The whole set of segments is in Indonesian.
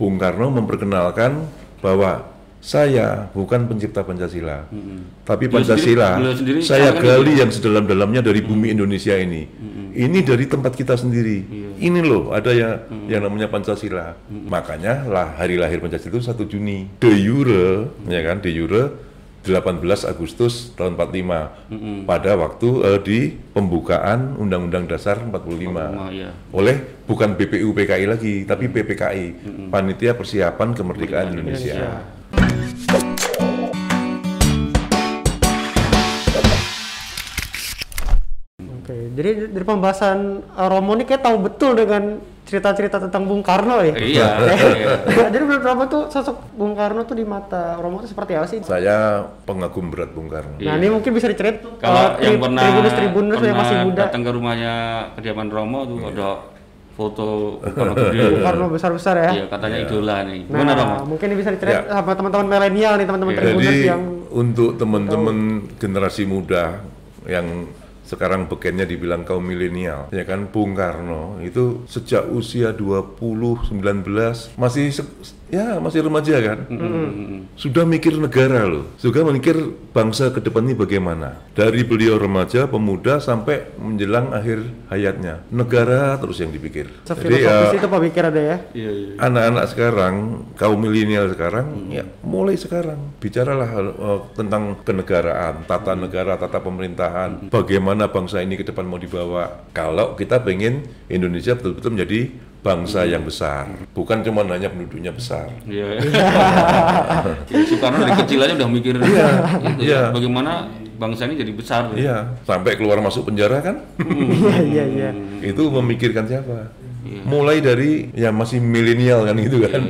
Bung Karno memperkenalkan bahwa saya bukan pencipta Pancasila, tapi Beliau Pancasila sendiri- sendiri saya gali yang sedalam-dalamnya dari bumi Indonesia ini. Ini dari tempat kita sendiri. Ini loh ada ya yang namanya Pancasila. Makanya lah hari lahir Pancasila itu 1 Juni. De jure, ya kan? De jure 18 Agustus tahun 45 pada waktu eh, di pembukaan Undang-Undang Dasar 45 Oh, iya. oleh bukan BPU PKI lagi tapi PPKI Panitia Persiapan Kemerdekaan Indonesia. Oke, jadi dari pembahasan uh, Romo ini kayak tahu betul dengan cerita-cerita tentang Bung Karno ya. Iya. iya. jadi menurut Romo tuh sosok Bung Karno tuh di mata Romo tuh seperti apa sih? Saya pengagum berat Bung Karno. Nah, ini mungkin bisa diceritain Iya. Kalau uh, yang pernah tribunus-tribunus yang pernah masih muda. datang ke rumahnya kediaman Romo tuh Iya. ada foto Bung Karno Bung gede. Karno besar-besar ya. Iya, katanya idola nih. Nah, Gimana Romo? mungkin ini bisa diceritain Ya. sama teman-teman milenial nih, teman-teman Iya. tribunus Jadi yang untuk teman-teman generasi muda yang sekarang bekennya dibilang kaum milenial, ya kan? Bung Karno itu sejak usia 20 19 masih ya masih remaja kan. Sudah mikir negara loh, juga mikir bangsa ke depan ini bagaimana. Dari beliau remaja, pemuda sampai menjelang akhir hayatnya, negara terus yang dipikir. Jadi ya itu pemikiran ada ya. Iya, iya. anak-anak sekarang, kaum milenial sekarang, ya mulai sekarang bicaralah eh, tentang kenegaraan, tata negara, tata pemerintahan, bagaimana bangsa ini ke depan mau dibawa. Kalau kita pengen Indonesia betul-betul menjadi bangsa yang besar, bukan cuma hanya penduduknya besar. Iya. Ya, Soekarno dari kecil aja udah mikir itu iya. ya, bagaimana bangsa ini jadi besar. Iya, sampai keluar masuk penjara kan, Iya, iya, iya. itu memikirkan siapa? Mulai dari ya masih milenial kan gitu kan.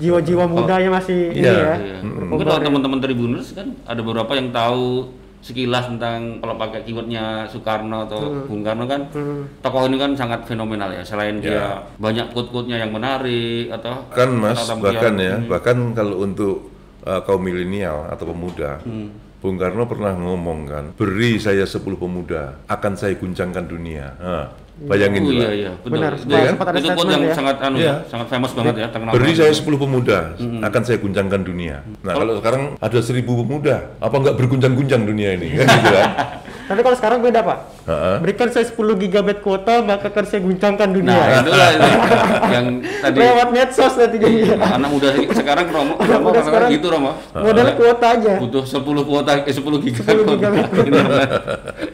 Jiwa-jiwa mudanya masih ini Iya. ya. Iya. Mungkin teman-teman Tribuners kan ada beberapa yang tahu sekilas tentang kalau pakai keywordnya Soekarno atau Bung Karno kan tokoh ini kan sangat fenomenal ya. Selain dia banyak quote-quote-nya yang menarik atau kan mas bahkan ya bahkan kalau untuk uh, kaum milenial atau pemuda Bung Karno pernah ngomong kan beri saya 10 pemuda akan saya guncangkan dunia nah, bayangin Oh iya iya. Benar, Itu, sempat- sempat ada itu quote statement yang ya. sangat anu Iya. ya, sangat famous banget ya terkenal. beri saya 10 pemuda akan saya guncangkan dunia nah kalau sekarang ada 1000 pemuda apa nggak berguncang-guncang dunia ini kan gitu kan Tapi kalau sekarang beda pak. Heeh. Berikan saya 10 GB kuota maka akan saya guncangkan dunia. Nah, itulah itu yang tadi Lewat medsos nanti jadi. anak muda sekarang Romo, Anak Romo muda sekarang gitu Romo. Modal kuota aja. Butuh 10 kuota eh 10 giga 10 kuota. giga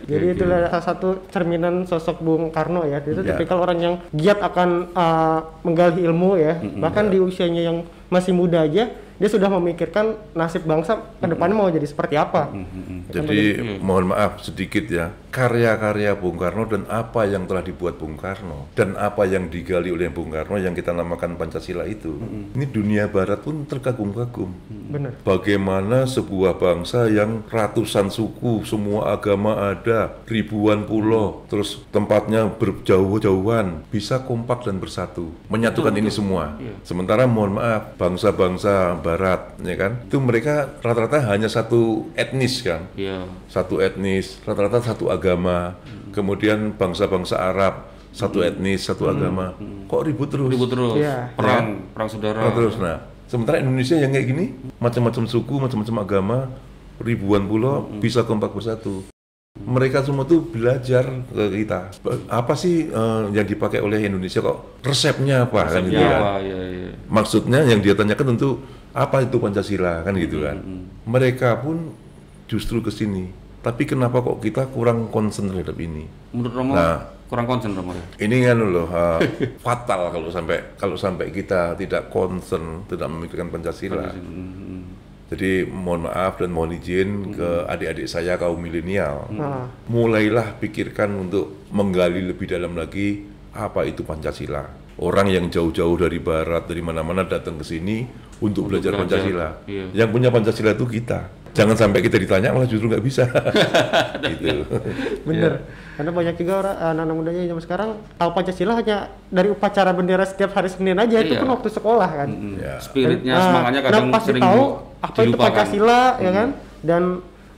Jadi itulah salah satu cerminan sosok Bung Karno ya. Itu Ya. tipikal orang yang giat akan uh, menggali ilmu ya. Bahkan di usianya yang masih muda aja dia sudah memikirkan nasib bangsa ke depannya mau jadi seperti apa. Jadi mohon maaf sedikit ya, karya-karya Bung Karno dan apa yang telah dibuat Bung Karno dan apa yang digali oleh Bung Karno yang kita namakan Pancasila itu, ini dunia Barat pun terkagum-kagum. Benar. Bagaimana sebuah bangsa yang ratusan suku, semua agama ada, ribuan pulau, terus tempatnya berjauh-jauhan, bisa kompak dan bersatu, menyatukan ini semua. Sementara mohon maaf, bangsa-bangsa Barat, ya kan, itu mereka rata-rata hanya satu etnis kan, Iya. satu etnis, rata-rata satu agama. Kemudian bangsa-bangsa Arab, satu etnis, satu agama. Kok ribut terus? Ribut terus. Iya. Perang, perang saudara. Nah, terus nah sementara Indonesia yang kayak gini macam-macam suku macam-macam agama ribuan pulau bisa kompak bersatu mereka semua tuh belajar ke kita apa sih eh, yang dipakai oleh Indonesia kok resepnya apa kan gitu Ya, kan apa, iya, iya. maksudnya yang dia tanyakan tentu apa itu Pancasila? Kan gitu kan. mereka pun justru ke sini. Tapi kenapa kok kita kurang concern terhadap ini? Menurut Romo Nah. kurang konsen Romo ya. ini kan loh uh, fatal kalau sampai kalau sampai kita tidak concern tidak memikirkan Pancasila. Jadi mohon maaf dan mohon izin ke adik-adik saya kaum milenial, Nah, mulailah pikirkan untuk menggali lebih dalam lagi apa itu Pancasila. Orang yang jauh-jauh dari barat dari mana-mana datang ke sini untuk, belajar, belajar, Pancasila. iya. Yang punya Pancasila itu kita. Jangan sampai kita ditanya malah justru nggak bisa. gitu. bener. Karena banyak juga orang anak-anak mudanya zaman sekarang tahu Pancasila hanya dari upacara bendera setiap hari Senin aja itu Iya. pun waktu sekolah kan. Ya. Spiritnya, Nah, semangatnya nah, kadang pas sering tahu apa itu. Pancasila ya kan dan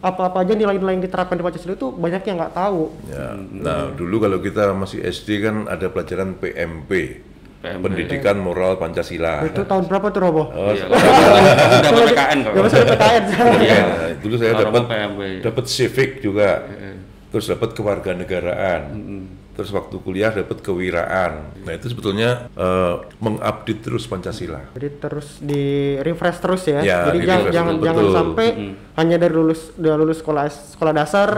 apa-apa aja nilai-nilai yang diterapkan di Pancasila itu banyak yang nggak tahu. Ya, nah dulu kalau kita masih SD kan ada pelajaran PMP, PMB. Pendidikan Moral Pancasila. Itu tahun berapa tuh Robo? Oh, Iya, PPKN kalau. Ya masih PKN. Iya, dulu saya dapat PMB. dapat civic juga, terus dapat kewarganegaraan, terus waktu kuliah dapat kewiraan. Nah itu sebetulnya eh, mengupdate terus Pancasila. Jadi terus di refresh terus ya. Ya, Jadi di jangan jangan jangan sampai Mm-hmm. Hanya dari lulus udah lulus sekolah sekolah dasar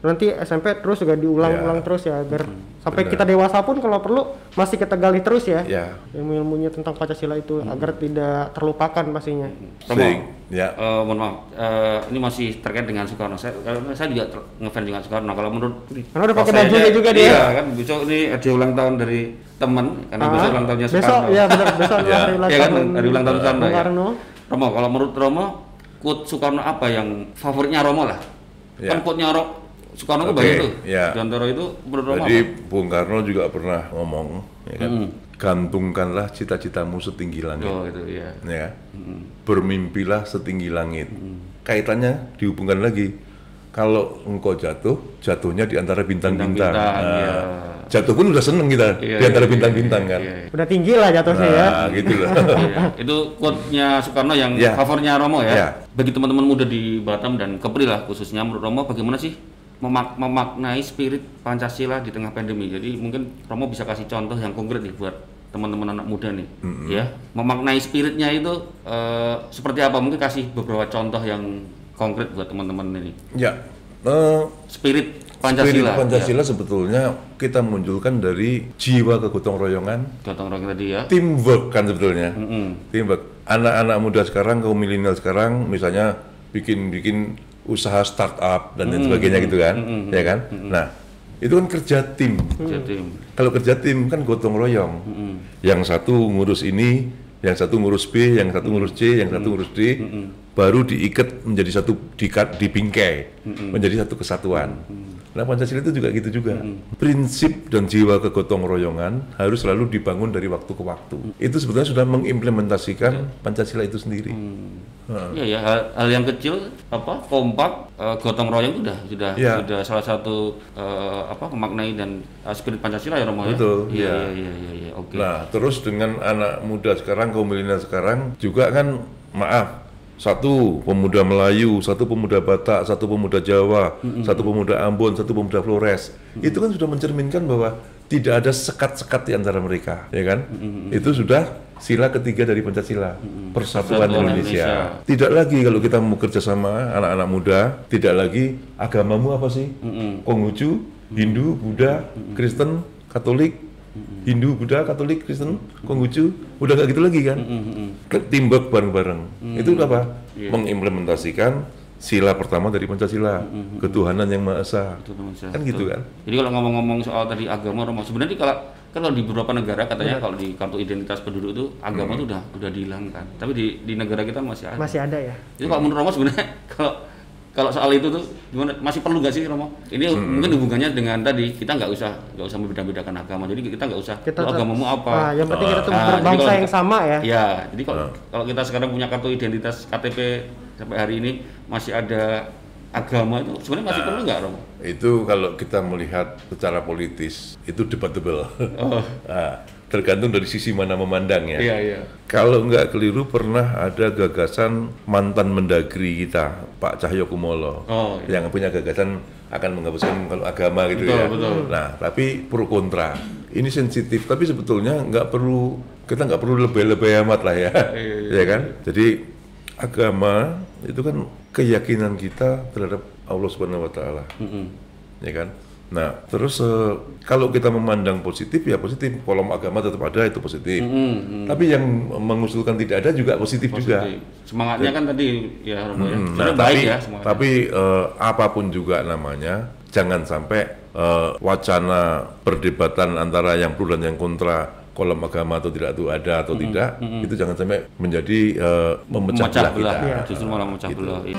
nanti SMP terus juga diulang-ulang Ya. terus ya agar Mm-hmm. sampai Benar. kita dewasa pun kalau perlu masih kita gali terus ya. Ya, Ilmu-ilmunya tentang Pancasila itu Mm-hmm. agar tidak terlupakan pastinya. Romo, sing- ya. eh, mohon maaf, eh, ini masih terkait dengan Soekarno. Saya, karena saya juga ngefans dengan Soekarno. Kalau menurut Karena udah pakai bajunya saya- juga dia. Iya kan, besok ini ada ulang tahun dari teman, karena besok Ah, ulang tahunnya besok Soekarno. ya benar besok Ya. hari ulang Iya kan, tahun hari ulang tahun Soekarno Bung ya. Karno. Romo, kalau menurut Romo, quote Soekarno apa yang favoritnya Romo lah? Ya. Kan quote-nya Ro- Soekarno Oke, banyak tuh. ya. Di antara itu menurut Romo Jadi apa? Bung Karno juga pernah ngomong, ya kan, Hmm. gantungkanlah cita-citamu setinggi langit, Oh itu ya. ya kan? bermimpilah setinggi langit. Kaitannya dihubungkan lagi, kalau engkau jatuh, jatuhnya di antara bintang-bintang. Bintang-bintang, Nah, iya. Jatuh pun udah seneng kita Iya, di antara iya, bintang-bintang kan. Iya, iya. Udah tinggi lah jatuhnya ya. Nah, gitu loh. Iya, itu quote-nya Soekarno yang Ya. favoritnya Romo ya. Ya. Bagi teman-teman muda di Batam dan Kepri lah khususnya menurut Romo bagaimana sih memak- memaknai spirit Pancasila di tengah pandemi. Jadi mungkin Romo bisa kasih contoh yang konkret nih buat teman-teman anak muda nih, ya. Memaknai spiritnya itu eh, seperti apa? Mungkin kasih beberapa contoh yang konkret buat teman-teman ini. Ya, eh, Spirit spirit Pancasila. Pancasila sebetulnya kita munculkan dari jiwa kegotong royongan, Ya. Gotong royong tadi ya. teamwork kan sebetulnya. Mm-mm. Teamwork. Anak-anak muda sekarang, kaum milenial sekarang, misalnya bikin-bikin usaha startup dan lain sebagainya gitu kan, ya kan? Nah, itu kan kerja tim. Jadi Kalau kerja tim kan gotong royong. Yang satu ngurus ini, yang satu ngurus B, yang satu ngurus C, yang satu ngurus D, baru diikat menjadi satu dikat dibingkai, menjadi satu kesatuan. Nah Pancasila itu juga gitu juga. Prinsip dan jiwa kegotong royongan harus selalu dibangun dari waktu ke waktu. Itu sebetulnya sudah mengimplementasikan Pancasila itu sendiri. Iya ya hal, hal yang kecil apa kompak eh, gotong royong sudah sudah Iya. sudah salah satu eh, apa memaknai dan eh, spirit Pancasila ya Romo ya. Betul, Iya iya. iya iya iya oke. Nah, terus dengan anak muda sekarang, kaum milenial sekarang juga kan, maaf, satu pemuda Melayu, satu pemuda Batak, satu pemuda Jawa, satu pemuda Ambon, satu pemuda Flores, itu kan sudah mencerminkan bahwa tidak ada sekat-sekat di antara mereka, ya kan? Itu sudah sila ketiga dari Pancasila, Persatuan Persatuan Indonesia. Tidak lagi kalau kita mau kerja sama anak-anak muda, tidak lagi agamamu apa sih? Konghucu, Hindu, Buddha, Kristen, Katolik, Hindu, Buddha, Katolik, Kristen, Konghucu, udah nggak gitu lagi kan? Teamwork bareng-bareng. Itu apa? Mengimplementasikan sila pertama dari Pancasila, ketuhanan yang Maha Esa. Betul. Kan gitu kan? Jadi kalau ngomong-ngomong soal tadi agama Romo sebenarnya kalau kalau di beberapa negara katanya kalau di kartu identitas penduduk itu agama itu udah udah dihilangkan. Tapi di di negara kita masih ada. Masih ada ya. Jadi kalau menurut Romo sebenarnya kalau kalau soal itu tuh gimana masih perlu nggak sih Romo? Ini mungkin hubungannya dengan tadi kita nggak usah nggak usah membeda-bedakan agama. Jadi kita nggak usah Kita "Lu tetap- agamamu apa. Nah, yang penting kita tuh Nah, berbangsa kalau yang sama ya. Ya, jadi kalau kalau kita sekarang punya kartu identitas KTP sampai hari ini masih ada agama itu sebenarnya masih perlu nggak Romo? Itu kalau kita melihat secara politis, itu debatable. Nah, tergantung dari sisi mana memandangnya. Iya iya. Kalau nggak keliru pernah ada gagasan mantan mendagri kita, Pak Cahyo Kumolo, Oh, iya. yang punya gagasan akan menghapuskan kalau agama gitu Betul, ya. betul. Nah, tapi pro kontra. Ini sensitif, tapi sebetulnya nggak perlu kita nggak perlu lebay-lebay amat lah ya, Iya, iya, ya kan? Jadi agama itu kan keyakinan kita terhadap Allah Subhanahu Wa Taala, ya kan? Nah, terus eh, kalau kita memandang positif ya positif, kolom agama tetap ada itu positif. Tapi yang mengusulkan tidak ada juga positif, juga. Positif. Semangatnya kan tadi ya Romo ya. Hmm, Sebenarnya nah, baik tapi, ya semangatnya. tapi eh, apa pun juga namanya, jangan sampai eh, wacana perdebatan antara yang pro dan yang kontra kolom agama atau tidak itu ada atau tidak, itu jangan sampai menjadi eh, memecah, memecah belah belah, kita. justru malah memecah Gitu. belah. Iya.